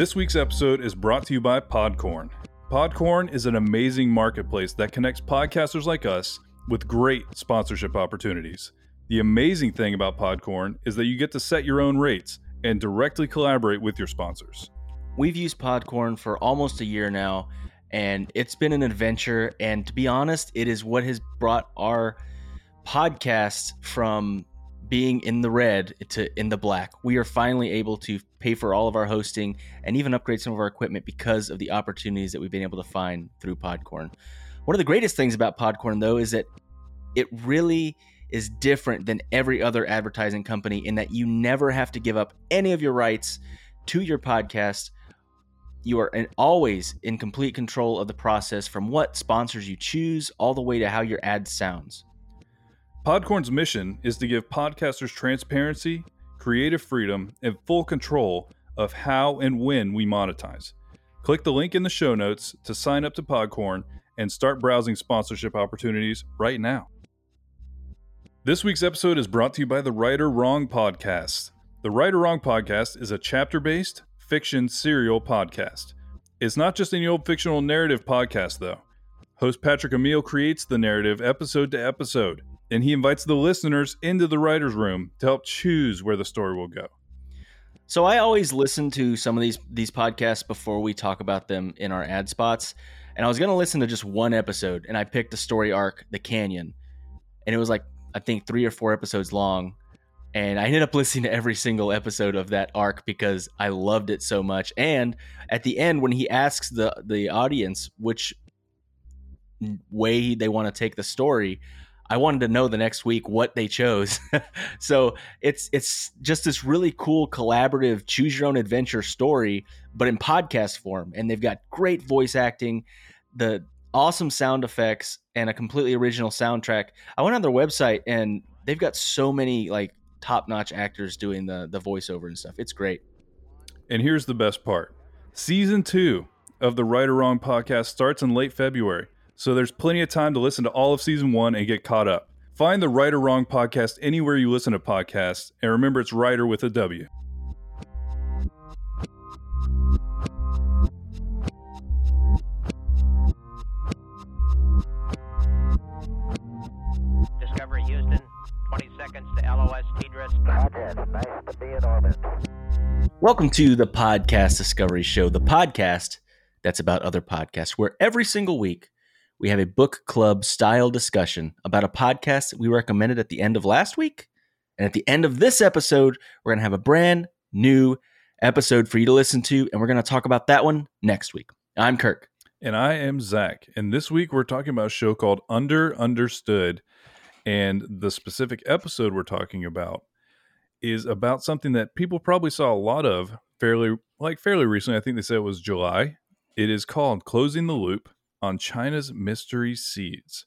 This week's episode is brought to you by Podcorn. Podcorn is an amazing marketplace that connects podcasters like us with great sponsorship opportunities. The amazing thing about Podcorn is that you get to set your own rates and directly collaborate with your sponsors. We've used Podcorn for almost a year now, and it's been an adventure. And to be honest, it is what has brought our podcast from being in the red to in the black. We are finally able to pay for all of our hosting and even upgrade some of our equipment because of the opportunities that we've been able to find through Podcorn. One of the greatest things about Podcorn, though, is that it really is different than every other advertising company in that you never have to give up any of your rights to your podcast. You are always in complete control of the process from what sponsors you choose all the way to how your ad sounds. Podcorn's mission is to give podcasters transparency, creative freedom, and full control of how and when we monetize. Click the link in the show notes to sign up to Podcorn and start browsing sponsorship opportunities right now. This week's episode is brought to you by the Right or Wrong podcast. The Right or Wrong podcast is a chapter based fiction serial podcast. It's not just any old fictional narrative podcast, though. Host Patrick Emile creates the narrative episode to episode and he invites the listeners into the writer's room to help choose where the story will go. So I always listen to some of these these podcasts before we talk about them in our ad spots. And I was going to listen to just one episode and I picked the story arc, The Canyon. And it was like I think 3 or 4 episodes long. And I ended up listening to every single episode of that arc because I loved it so much. And at the end when he asks the the audience which way they want to take the story, I wanted to know the next week what they chose. so it's it's just this really cool collaborative choose your own adventure story, but in podcast form. And they've got great voice acting, the awesome sound effects, and a completely original soundtrack. I went on their website and they've got so many like top notch actors doing the the voiceover and stuff. It's great. And here's the best part: season two of the Right or Wrong podcast starts in late February so there's plenty of time to listen to all of season one and get caught up. Find the Right or Wrong podcast anywhere you listen to podcasts, and remember it's writer with a W. Discovery Houston, 20 seconds to LOS TDRS. Roger, nice to be in orbit. Welcome to the Podcast Discovery Show, the podcast that's about other podcasts, where every single week we have a book club style discussion about a podcast that we recommended at the end of last week. And at the end of this episode, we're going to have a brand new episode for you to listen to. And we're going to talk about that one next week. I'm Kirk. And I am Zach. And this week, we're talking about a show called Under Understood. And the specific episode we're talking about is about something that people probably saw a lot of fairly, like fairly recently. I think they said it was July. It is called Closing the Loop on China's mystery seeds.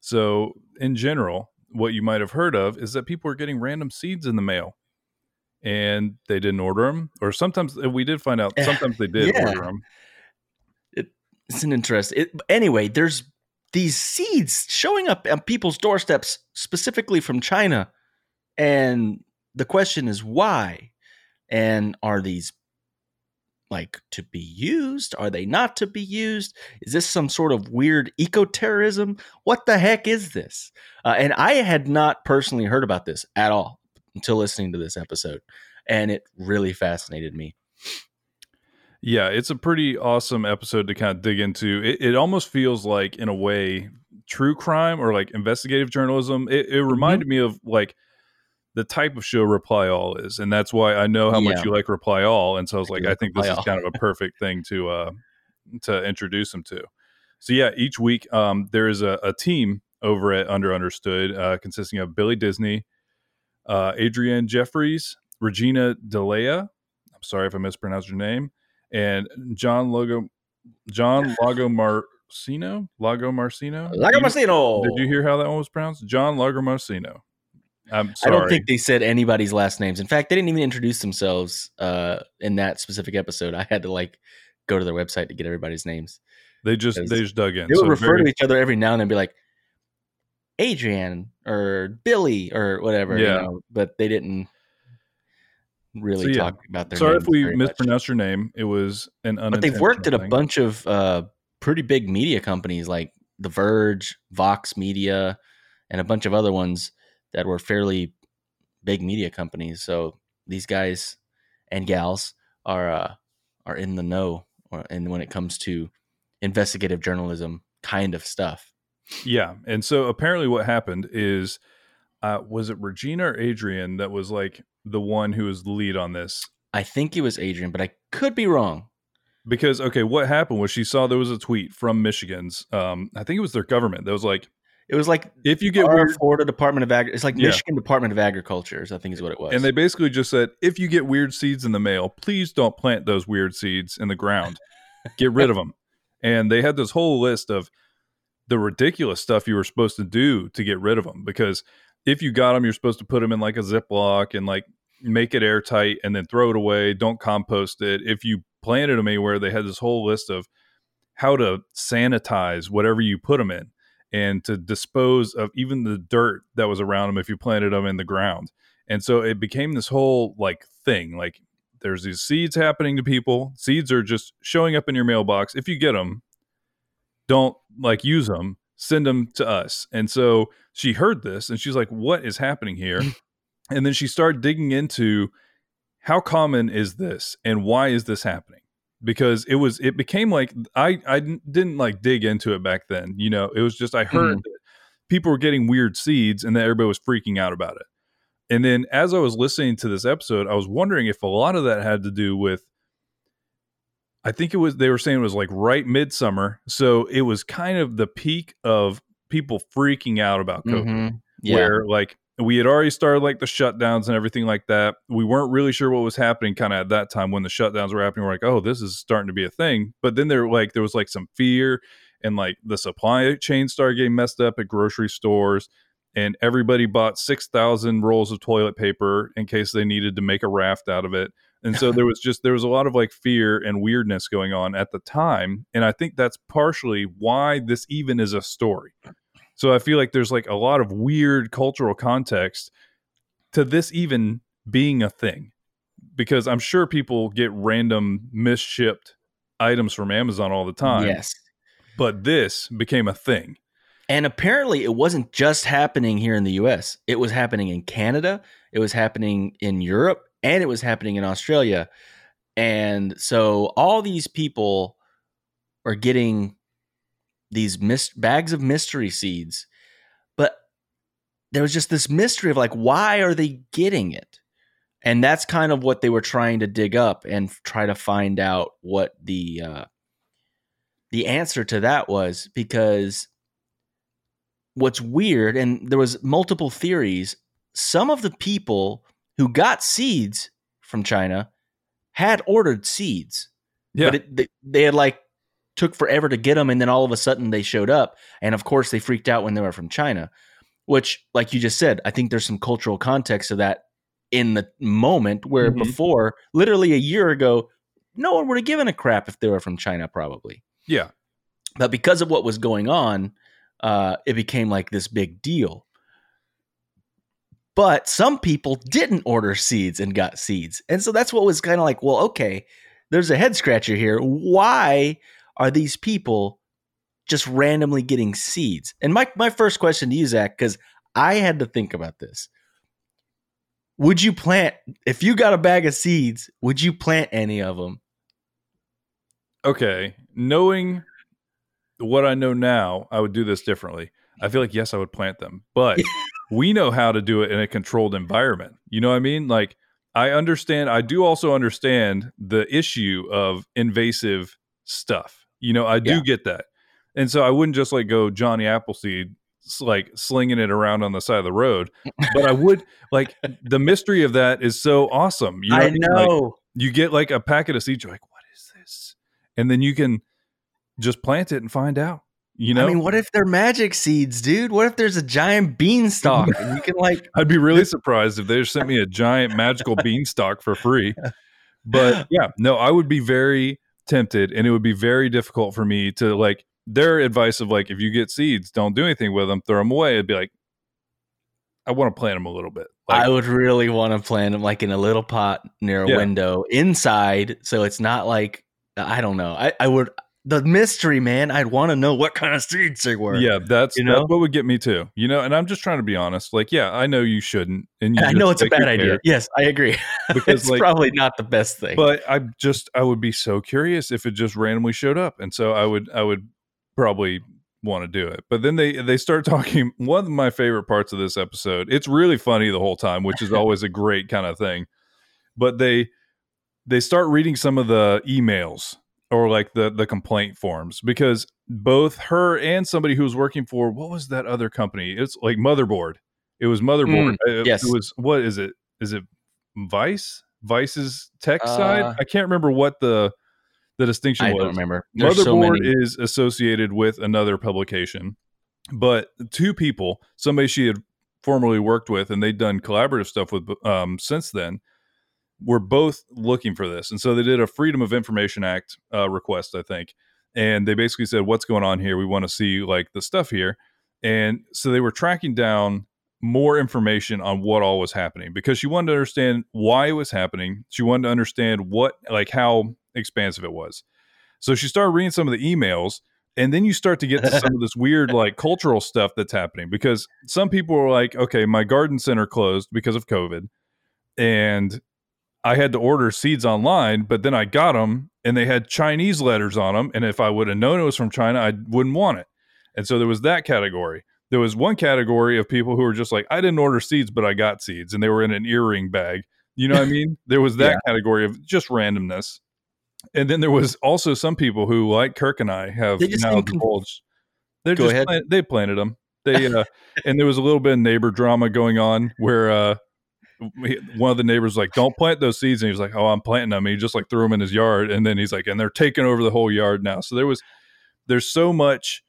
So, in general, what you might have heard of is that people are getting random seeds in the mail and they didn't order them, or sometimes uh, we did find out sometimes they did yeah. order them. It, it's an interest. It, anyway, there's these seeds showing up on people's doorsteps, specifically from China. And the question is why? And are these like to be used? Are they not to be used? Is this some sort of weird eco terrorism? What the heck is this? Uh, and I had not personally heard about this at all until listening to this episode, and it really fascinated me. Yeah, it's a pretty awesome episode to kind of dig into. It, it almost feels like, in a way, true crime or like investigative journalism. It, it reminded mm-hmm. me of like the type of show Reply All is, and that's why I know how yeah. much you like Reply All, and so I was like, I, I think this is kind of a perfect thing to uh, to introduce them to. So yeah, each week um, there is a, a, team over at Under Understood uh, consisting of Billy Disney, uh, Adrianne Jeffries, Regina Delea. I'm sorry if I mispronounced your name, and John Logo, John Lagomarsino, Lago Marcino, Lagomarsino. Did you hear how that one was pronounced? John Lagomarsino. I'm sorry. I don't think they said anybody's last names. In fact, they didn't even introduce themselves uh, in that specific episode. I had to like go to their website to get everybody's names. They just they just dug in. They would so refer very... to each other every now and then, be like Adrian or Billy or whatever. Yeah. You know, but they didn't. really So, yeah. talk about their Sorry if we very much. mispronounced your name. It was an But they've worked at a bunch of uh, pretty big media companies like The Verge, Vox Media, and a bunch of other ones that were fairly big media companies. So these guys and gals are uh, are in the know, or, and when it comes to investigative journalism kind of stuff. Yeah, and so apparently what happened is, uh, was it Regina or Adrian that was like the one who was the lead on this? I think it was Adrian, but I could be wrong. Because okay, what happened was she saw there was a tweet from Michigan's, um, I think it was their government that was like, It was like if you get our weird, Florida Department of Ag. It's like Yeah. Michigan Department of Agriculture, I think is what it was. and they basically just said, if you get weird seeds in the mail, please don't plant those weird seeds in the ground. Get rid of them. And they had this whole list of the ridiculous stuff you were supposed to do to get rid of them. Because if you got them, you're supposed to put them in like a Ziploc and like make it airtight and then throw it away. Don't compost it. If you planted them anywhere, they had this whole list of how to sanitize whatever you put them in and to dispose of even the dirt that was around them if you planted them in the ground. And so it became this whole like thing. Like there's these seeds happening to people. Seeds are just showing up in your mailbox. If you get them, don't like use them. Send them to us. And so she heard this and she's like, "What is happening here?" and then she started digging into how common is this and why is this happening? Because it was it became like I I didn't like dig into it back then. You know, it was just I heard that people were getting weird seeds and that everybody was freaking out about it. And then as I was listening to this episode, I was wondering if a lot of that had to do with I think it was they were saying it was like right midsummer. So it was kind of the peak of people freaking out about COVID. Mhm. yeah. Where like we had already started like the shutdowns and everything like that. We weren't really sure what was happening kind of at that time when the shutdowns were happening. We're like, oh, this is starting to be a thing. But then there like there was like some fear and like the supply chain started getting messed up at grocery stores and everybody bought 6,000 rolls of toilet paper in case they needed to make a raft out of it. And so there was just there was a lot of like fear and weirdness going on at the time, and I think that's partially why this even is a story. So I feel like there's like a lot of weird cultural context to this even being a thing. Because I'm sure people get random misshipped items from Amazon all the time, Yes. but this became a thing. And apparently, it wasn't just happening here in the US. It was happening in Canada, it was happening in Europe, and it was happening in Australia. And so, all these people are getting these mis- bags of mystery seeds. But there was just this mystery of like, why are they getting it? And that's kind of what they were trying to dig up and try to find out what the uh, the answer to that was because what's weird and there was multiple theories some of the people who got seeds from china had ordered seeds Yeah. but it, they, they had like took forever to get them and then all of a sudden they showed up and of course they freaked out when they were from china which like you just said i think there's some cultural context to that in the moment where Mhm. before literally a year ago no one would have given a crap if they were from china probably yeah. but because of what was going on, uh, it became like this big deal. But some people didn't order seeds and got seeds. And so that's what was kind of like, well, okay, there's a head scratcher here. Why are these people just randomly getting seeds? And my, my first question to you, Zach, because I had to think about this. Would you plant, if you got a bag of seeds, would you plant any of them? okay, knowing what I know now, I would do this differently. I feel like yes, I would plant them, but we know how to do it in a controlled environment. You know what I mean? Like I understand. I do also understand the issue of invasive stuff. You know, I do Yeah. get that, and so I wouldn't just like go Johnny Appleseed like slinging it around on the side of the road but i would like the mystery of that is so awesome you know, I mean? Like, know. you get like a packet of seeds you're like what is this and then you can just plant it and find out you know I mean, what if they're magic seeds, dude? What if there's a giant beanstalk and you can like i'd be really surprised if they just sent me a giant magical beanstalk for free but yeah no i would be very tempted and it would be very difficult for me to like their advice of like if you get seeds don't do anything with them throw them away it'd be like I want to plant them a little bit. I would really want to plant them like in a little pot near a Yeah. window inside, so it's not like I don't know. I, I would the mystery, man. I'd want to know what kind of seeds they were. yeah, that's you that's know? what would get me too. You know, and I'm just trying to be honest. Like, yeah, I know you shouldn't, and you I know it's a bad idea. Yes, I agree. Because, it's like- probably not the best thing. But I just I would be so curious if it just randomly showed up, and so I would I would probably want to do it. But then they they start talking. One of my favorite parts of this episode. It's really funny the whole time, which is always a great kind of thing. But they they start reading some of the emails or like the the complaint forms because both her and somebody who was working for what was that other company? It's like Motherboard. It was Motherboard. Uh, yes. It was what is it? Is it Vice? Vice's tech Uh, side? I can't remember what the the distinction I was. don't remember. There's Motherboard many. is associated with another publication, but two people, somebody she had formerly worked with, and they'd done collaborative stuff with um, since then, were both looking for this, and so they did a Freedom of Information Act uh, request, I think, and they basically said, "What's going on here? We want to see like the stuff here," and so they were tracking down more information on what all was happening because she wanted to understand why it was happening. She wanted to understand what, like, how expansive it was. So she started reading some of the emails, and then you start to get to some of this weird, like, cultural stuff that's happening because some people were like, okay, my garden center closed because of COVID, and I had to order seeds online, but then I got them and they had Chinese letters on them. And if I would have known it was from China, I wouldn't want it. And so there was that category. There was one category of people who were just like, I didn't order seeds, but I got seeds, and they were in an earring bag. You know what I mean? There was that category of just randomness. And then there was also some people who, like Kirk and I, have They now divulged. They're Go just ahead. plant- they planted them. They uh, and there was a little bit of neighbor drama going on where uh, one of the neighbors was like, "Don't plant those seeds," and he was like, "Oh, I'm planting them." And he just like threw them in his yard, and then he's like, "And they're taking over the whole yard now." So there was, there's so much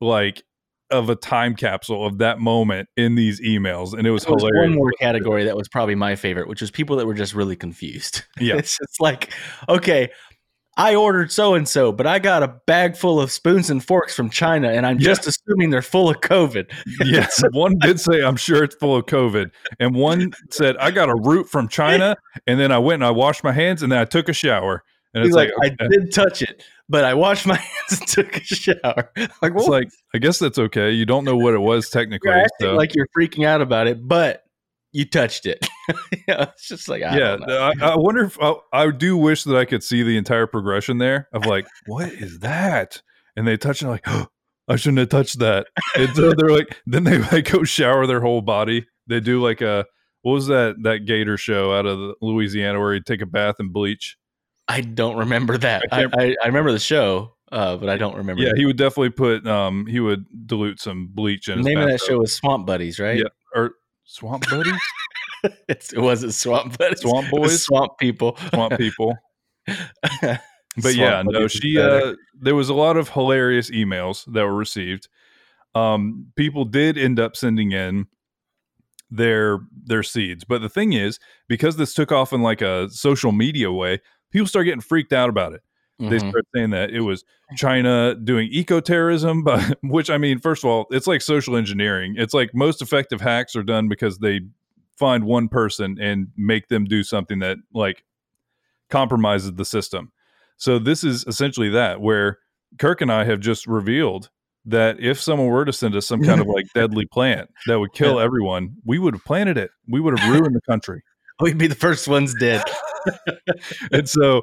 like of a time capsule of that moment in these emails, and it was was hilarious. one more category that was probably my favorite, which was people that were just really confused. Yeah. it's just like, okay, I ordered so and so, but I got a bag full of spoons and forks from China, and I'm Yeah. just assuming they're full of COVID. Yes, one did say, "I'm sure it's full of COVID," and one said, "I got a root from China," and then I went and I washed my hands, and then I took a shower. And He's it's like, like, I okay. did touch it, but I washed my hands and took a shower. Like, it's like, I guess that's okay. You don't know what it was technically. so- like you're freaking out about it, but you touched it. yeah, it's just like, I yeah, don't know. I, I wonder if I, I do wish that I could see the entire progression there of like, what is that? And they touch it like, oh, I shouldn't have touched that. And so they're like, then they like go shower their whole body. They do like a what was that that Gator show out of Louisiana where he'd take a bath and bleach. I don't remember that. I I, I, remember the show, uh, but I don't remember. Yeah, the he would definitely put um he would dilute some bleach in his name of that show was Swamp Buddies, right? Yeah. or Swamp Buddies, it wasn't Swamp Buddies. Swamp Boys, Swamp People. Swamp People. But Swamp yeah, no, she uh there was a lot of hilarious emails that were received. Um people did end up sending in their their seeds. But the thing is, because this took off in like a social media way, people start getting freaked out about it. They Mhm. start saying that it was China doing eco terrorism, but which I mean, first of all, it's like social engineering. It's like most effective hacks are done because they find one person and make them do something that like compromises the system. So this is essentially that where Kirk and I have just revealed that if someone were to send us some kind of like deadly plant that would kill everyone, we would have planted it. We would have ruined the country. We'd be the first ones dead. and so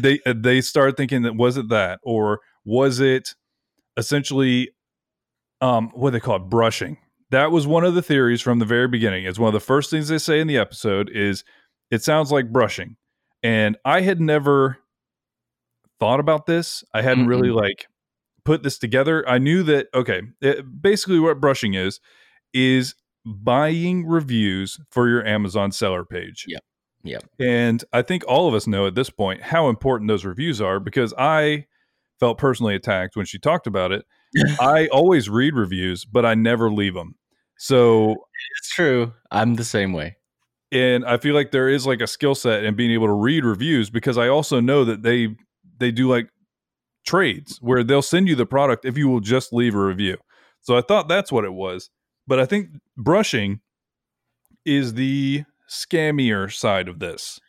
they uh, they start thinking that was it that? Or was it essentially um what they call it? Brushing. That was one of the theories from the very beginning. It's one of the first things they say in the episode is it sounds like brushing. And i had never thought about this. I hadn't really like put this together. I knew that okay it, basically what brushing is is buying reviews for your amazon seller page. Yep. Yep. and I think all of us know at this point how important those reviews are because I felt personally attacked when she talked about it. I always read reviews, but I never leave them. So, It's true. I'm the same way. and I feel like there is like a skill set in being able to read reviews because I also know that they they do like trades where they'll send you the product if you will just leave a review. So I thought that's what it was. But I think brushing is the scammier side of this.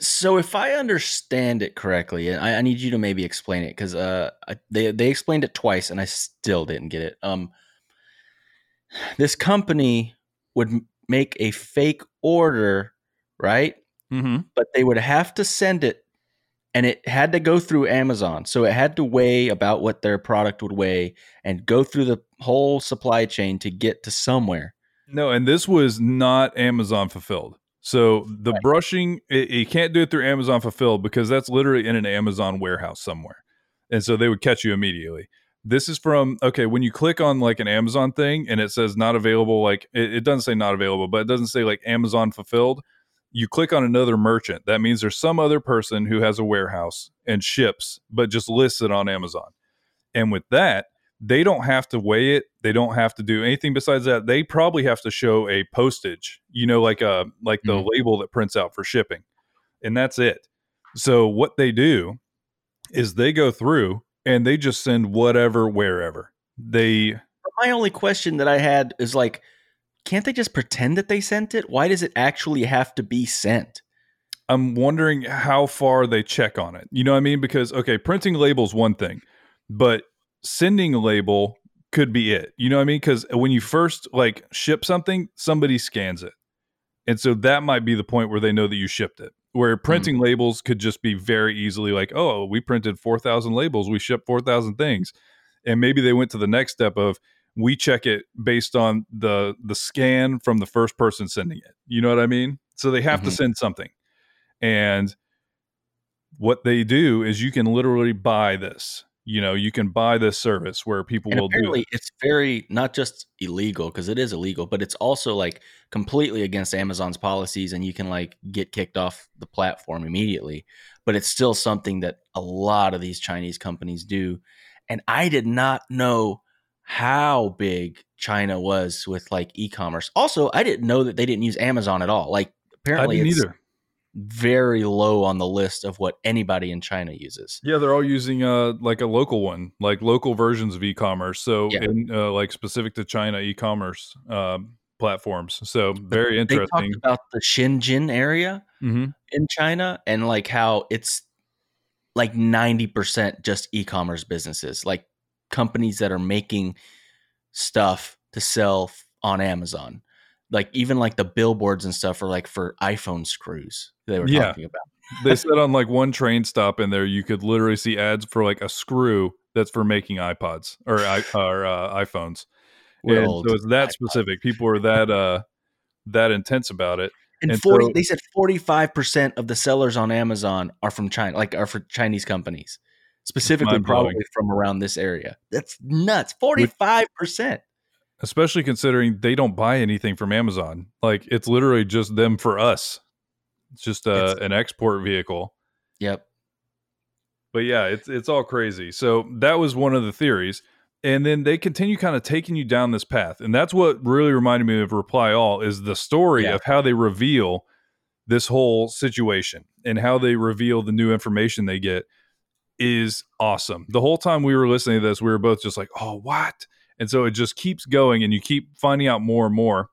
So if I understand it correctly, and I, I need you to maybe explain it because uh, I- they they explained it twice and I still didn't get it. Um, this company would make a fake order, right? Mm-hmm. But they would have to send it, and it had to go through Amazon. So it had to weigh about what their product would weigh and go through the whole supply chain to get to somewhere. No, and this was not Amazon fulfilled. So the Right. brushing, it, you can't do it through Amazon fulfilled because that's literally in an Amazon warehouse somewhere, and so they would catch you immediately. This is from okay when you click on like an Amazon thing and it says not available. Like it, it doesn't say not available, but it doesn't say like Amazon fulfilled. You click on another merchant. That means there's some other person who has a warehouse and ships, but just lists it on Amazon. And with that, they don't have to weigh it. They don't have to do anything besides that. They probably have to show a postage, you know, like a like the Mhm. label that prints out for shipping. And that's it. So what they do is they go through and they just send whatever wherever. They My only question that I had is like, can't they just pretend that they sent it? Why does it actually have to be sent? I'm wondering how far they check on it. You know what I mean? Because okay, printing labels one thing, but sending a label could be it. You know what I mean? Because when you first like ship something, somebody scans it, and so that might be the point where they know that you shipped it. Where printing labels could just be very easily like, oh, we printed four thousand labels, we shipped four thousand things, and maybe they went to the next step of we check it based on the the scan from the first person sending it. You know what I mean? So they have to Mhm. send something. And what they do is you can literally buy this. You know, you can buy this service where people And will do apparently, it. it's very not just illegal because it is illegal, but it's also like completely against Amazon's policies, and you can like get kicked off the platform immediately. But it's still something that a lot of these Chinese companies do, and I did not know how big China was with like e-commerce. Also, I didn't know that they didn't use Amazon at all. Like I apparently, didn't it's either. Very low on the list of what anybody in China uses. Yeah, they're all using uh like a local one, like local versions of e-commerce. So Yeah. in uh, like specific to China e-commerce um, platforms. So very They interesting. talked about the Shenzhen area hmm in China and like how it's like 90% just e-commerce businesses, like companies that are making stuff to sell on Amazon. Like even like the billboards and stuff are like for iPhone screws they were Yeah. talking about. they said on like one train stop in there, you could literally see ads for like a screw that's for making iPods or or uh, iPhones. And so it's that specific. People are that uh that intense about it. And, and 40 so- they said 45% of the sellers on Amazon are from China, like are for Chinese companies. Specifically probably from around this area. That's nuts. 45%. Especially considering they don't buy anything from Amazon. Like it's literally just them for us. It's just uh, It's- an export vehicle. Yep. But yeah, it's it's all crazy. So that was one of the theories. And then they continue kind of taking you down this path. And that's what really reminded me of Reply All is the story Yeah. of how they reveal this whole situation and how they reveal the new information they get is awesome. The whole time we were listening to this, we were both just like, "Oh, what?" And so it just keeps going and you keep finding out more and more.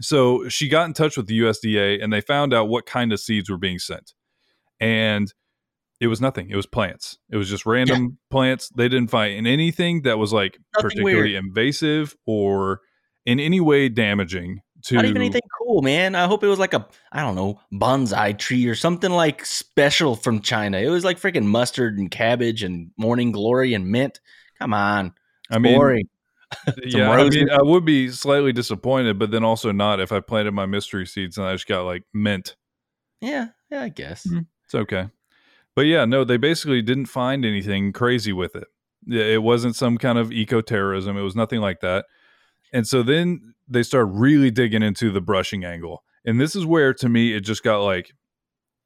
So she got in touch with the USDA and they found out what kind of seeds were being sent. And it was nothing. It was plants. It was just random plants. They didn't find anything that was like Nothing particularly invasive or in any way damaging to Not even anything cool, man. I hope it was like a, I don't know, bonsai tree or something like special from China. It was like freaking mustard and cabbage and morning glory and mint. Come on. I mean, boring. yeah, I mean, I would be slightly disappointed, but then also not if I planted my mystery seeds and I just got like mint. Yeah, yeah, I guess. Mm. It's okay. But yeah, no, they basically didn't find anything crazy with it. It wasn't some kind of eco terrorism. It was nothing like that. And so then they start really digging into the brushing angle. And this is where, to me, it just got like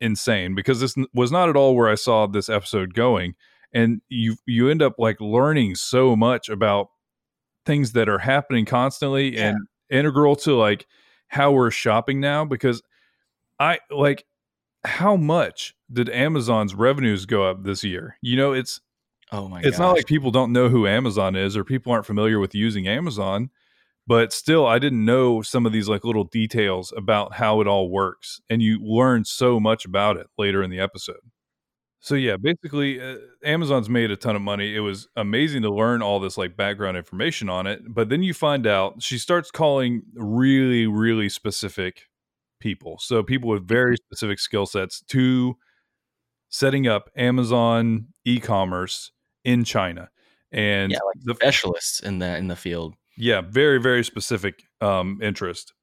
insane because this was not at all where I saw this episode going. And you you end up like learning so much about things that are happening constantly Yeah. and integral to like how we're shopping now because I like how much did Amazon's revenues go up this year? You know, it's Oh my it's gosh. not like people don't know who Amazon is or people aren't familiar with using Amazon, but still i didn't know some of these like little details about how it all works and you learn so much about it later in the episode so yeah basically uh, amazon's made a ton of money it was amazing to learn all this like background information on it but then you find out she starts calling really really specific people so people with very specific skill sets to setting up amazon e-commerce in china and yeah, like the specialists in the in the field. yeah, very very specific um, interest.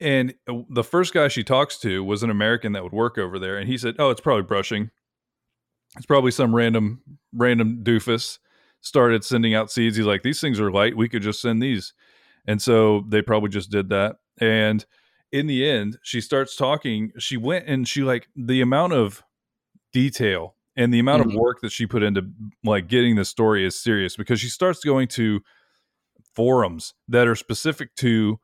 And uh, the first guy she talks to was an American that would work over there, and he said, "Oh, it's probably brushing. It's probably some random random doofus started sending out seeds. He's like, these things are light. We could just send these." And so they probably just did that. And in the end, she starts talking. She went and she like the amount of detail and the amount Mhm. of work that she put into like getting this story is serious because she starts going to forums that are specific to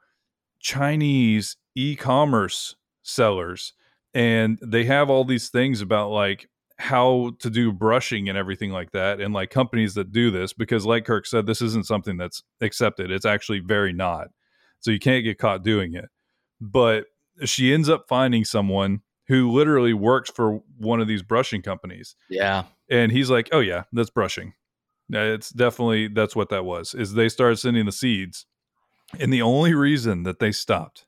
Chinese e-commerce sellers and they have all these things about like how to do brushing and everything like that and like companies that do this because like Kirk said this isn't something that's accepted it's actually very not so you can't get caught doing it. But she ends up finding someone who literally works for one of these brushing companies. Yeah. and he's like oh yeah that's brushing. It's definitely that's what that was is they started sending the seeds and the only reason that they stopped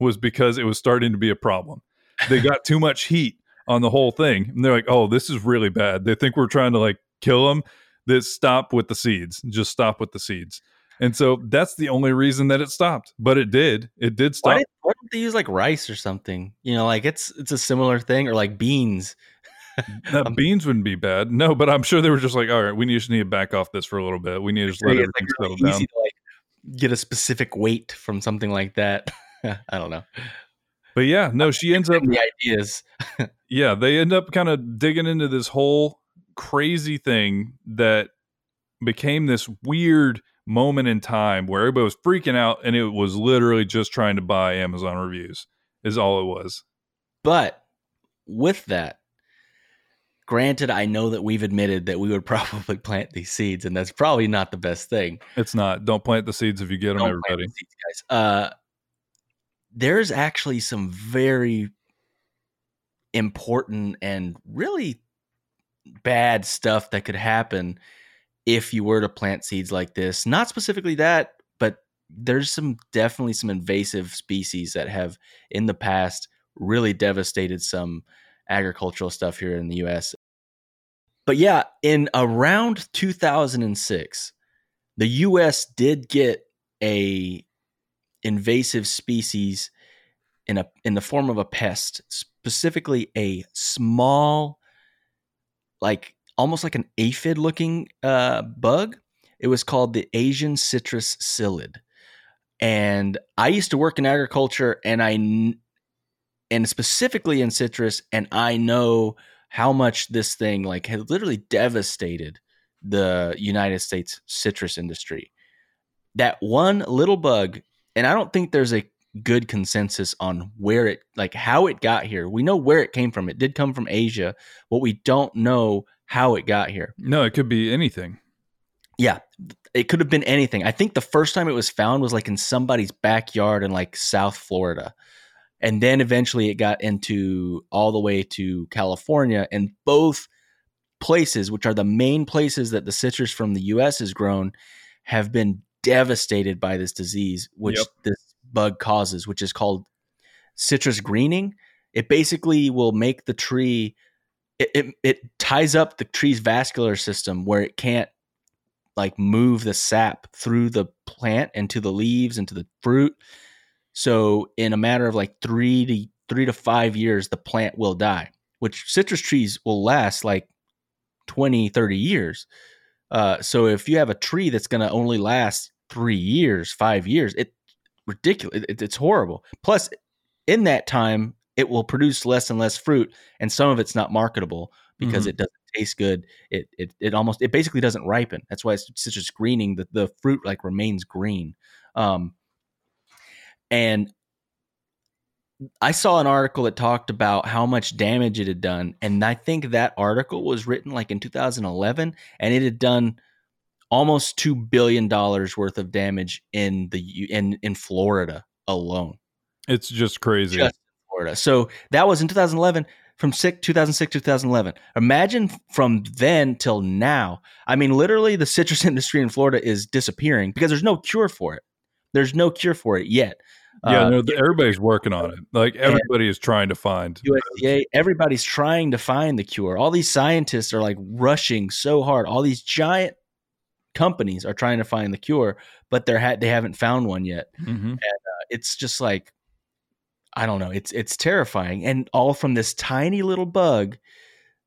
was because it was starting to be a problem. They got too much heat on the whole thing and they're like oh this is really bad they think we're trying to like kill them that stop with the seeds just stop with the seeds and so that's the only reason that it stopped but it did it did Why, stop did, why don't they use like rice or something? You know, like it's it's a similar thing, or like beans. Beans wouldn't be bad no but i'm sure they were just like all right we just need to back off this for a little bit we need to just let everything like really settle down easy to like get a specific weight from something like that. I don't know. But yeah no she ends up the ideas. yeah, they end up kind of digging into this whole crazy thing that became this weird moment in time where everybody was freaking out and it was literally just trying to buy Amazon reviews is all it was. But with that, granted, I know that we've admitted that we would probably plant these seeds, and that's probably not the best thing. It's not. Don't plant the seeds if you get them, Don't plant everybody. the seeds, guys. Uh, there's actually some very important and really bad stuff that could happen if you were to plant seeds like this. Not specifically that, but there's some definitely some invasive species that have in the past really devastated some agricultural stuff here in the US. But yeah, in around 2006, the US did get a invasive species in a in the form of a pest, specifically a small like almost like an aphid looking uh, bug. It was called the Asian citrus psyllid. And I used to work in agriculture and I and specifically in citrus and I know how much this thing like had literally devastated the United States citrus industry. That one little bug and I don't think there's a good consensus on where it like how it got here. We know where it came from. It did come from Asia, but we don't know how it got here. No, it could be anything. Yeah, it could have been anything. I think the first time it was found was like in somebody's backyard in like South Florida. And then eventually it got into all the way to California and both places, which are the main places that the citrus from the US is grown, have been devastated by this disease which Yep. this bug causes, which is called citrus greening. It basically will make the tree it, it, it ties up the tree's vascular system where it can't like move the sap through the plant and to the leaves and to the fruit. So in a matter of like three to three to five years, the plant will die, which citrus trees will last like 20, 30 years. Uh, so if you have a tree that's going to only last three years, five years, it ridiculous. It, it's horrible. Plus, in that time, it will produce less and less fruit, and some of it's not marketable because Mhm. it doesn't taste good. It it it almost it basically doesn't ripen. That's why it's such citrus greening. The the fruit like remains green. Um, and I saw an article that talked about how much damage it had done, and I think that article was written like in 2011, and it had done almost two billion dollars worth of damage in the in in Florida alone. It's just crazy. Just in Florida. So that was in 2011 from six, 2006 to 2011. Imagine from then till now. I mean, literally, the citrus industry in Florida is disappearing because there's no cure for it. There's no cure for it yet. yeah, Uh, no, th- everybody's working on it. Like everybody is trying to find. USDA, everybody's trying to find the cure. All these scientists are like rushing so hard. All these giant companies are trying to find the cure, but they're ha- they haven't found one yet. Mhm. It's just like I don't know. It's it's terrifying, and all from this tiny little bug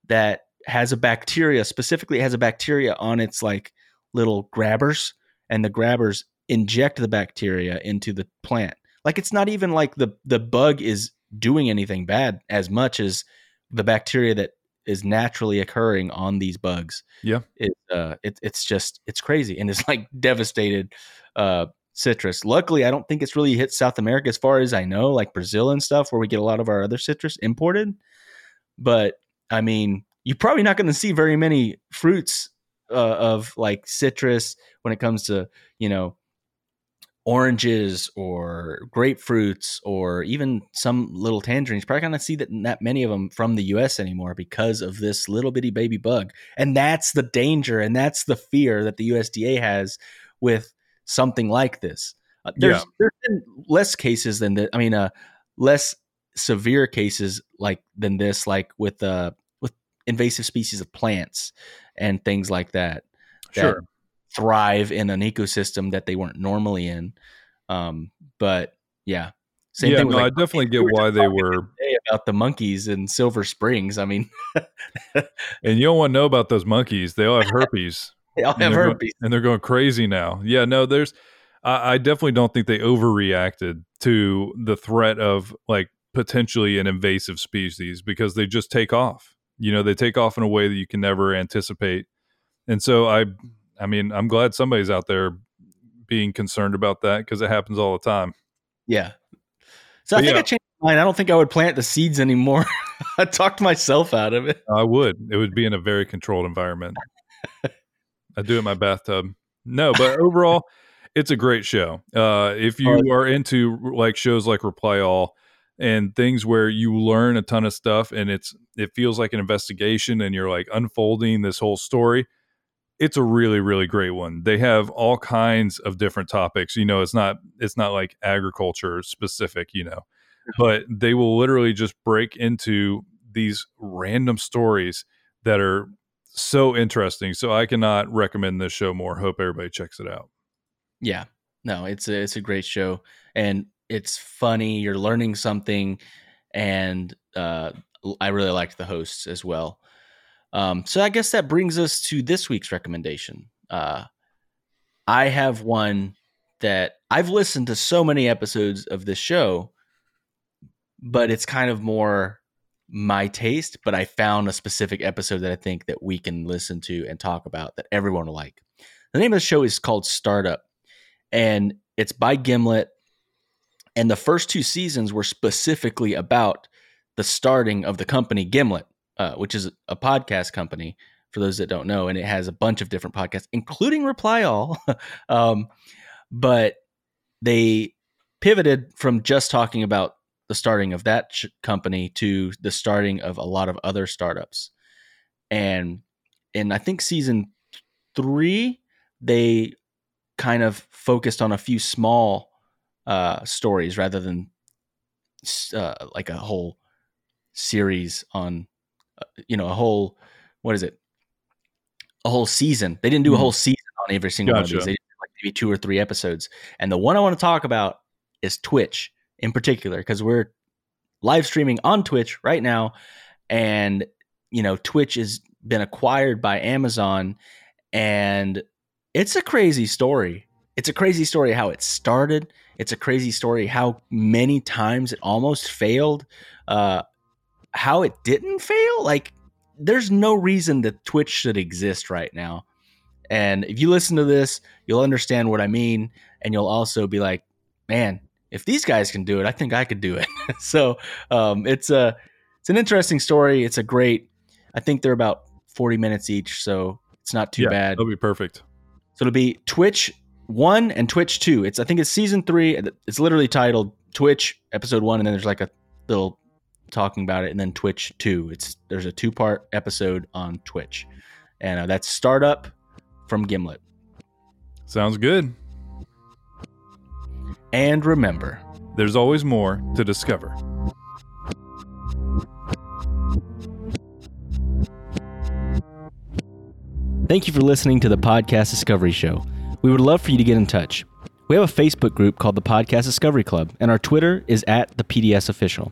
that has a bacteria. Specifically, it has a bacteria on its like little grabbers, and the grabbers inject the bacteria into the plant. Like it's not even like the the bug is doing anything bad as much as the bacteria that is naturally occurring on these bugs. Yeah. it, uh, it, it's just it's crazy and it's like devastated uh, citrus. Luckily, I don't think it's really hit South America as far as I know, like Brazil and stuff, where we get a lot of our other citrus imported. But I mean, you're probably not going to see very many fruits uh, of like citrus when it comes to you know oranges or grapefruits or even some little tangerines. Probably not see that that many of them from the U.S. anymore because of this little bitty baby bug, and that's the danger and that's the fear that the USDA has with something like this. Uh, there's Yeah. there's been less cases than that. I mean, uh, less severe cases like than this, like with uh with invasive species of plants and things like that that Sure. Thrive in an ecosystem that they weren't normally in. Um, but yeah, same yeah, thing. With no, like, I definitely we get just why they were. about the monkeys in Silver Springs. I mean, And you don't want to know about those monkeys. They all have herpes. they all and have they're go- herpes. and they're going crazy now. Yeah, no, there's. I, I definitely don't think they overreacted to the threat of like potentially an invasive species because they just take off. You know, they take off in a way that you can never anticipate. And so I, I mean, I'm glad somebody's out there being concerned about that because it happens all the time. Yeah. So I think yeah. I changed my mind. I don't think I would plant the seeds anymore. I talked myself out of it. I would. It would be in a very controlled environment. I do it in my bathtub. No, but overall, it's a great show. Uh, if you Oh, are into like shows like Reply All and things where you learn a ton of stuff and it's it feels like an investigation and you're like unfolding this whole story, it's a really really great one. They have all kinds of different topics. You know, it's not it's not like agriculture specific. You know, but they will literally just break into these random stories that are so interesting. So I cannot recommend this show more. Hope everybody checks it out. Yeah. No, it's a it's a great show and it's funny. You're learning something, and uh, I really liked the hosts as well. Um, so I guess that brings us to this week's recommendation. Uh, I have one that I've listened to so many episodes of this show, but it's kind of more my taste. But I found a specific episode that I think that we can listen to and talk about that everyone will like. The name of the show is called Startup, and it's by Gimlet. And the first two seasons were specifically about the starting of the company Gimlet, uh, which is a podcast company for those that don't know, and it has a bunch of different podcasts, including Reply All. um, but they pivoted from just talking about the starting of that company to the starting of a lot of other startups. And in I think season three, they kind of focused on a few small uh, stories rather than uh, like a whole series on, you know, a whole what is it? A whole season. They didn't do a Mhm. whole season on every single one of these. They did like maybe two or three episodes. And the one I want to talk about is Twitch in particular because we're live streaming on Twitch right now, and you know, Twitch has been acquired by Amazon, and it's a crazy story. It's a crazy story how it started. It's a crazy story how many times it almost failed. Uh, how it didn't fail. Like, there's no reason that Twitch should exist right now. And if you listen to this, you'll understand what I mean, and you'll also be like, "Man, if these guys can do it, I think I could do it." so um, it's a it's an interesting story. It's a great. I think they're about forty minutes each, so it's not too Yeah, bad. That'll be perfect. So it'll be Twitch one and Twitch two. It's I think it's season three. It's literally titled Twitch episode one, and then there's like a little talking about it, and then Twitch two. It's there's a two part episode on Twitch, and uh, that's startup from Gimlet. Sounds good. And remember, there's always more to discover. Thank you for listening to the Podcast Discovery Show. We would love for you to get in touch. We have a Facebook group called the Podcast Discovery Club, and our Twitter is at the PDS Official.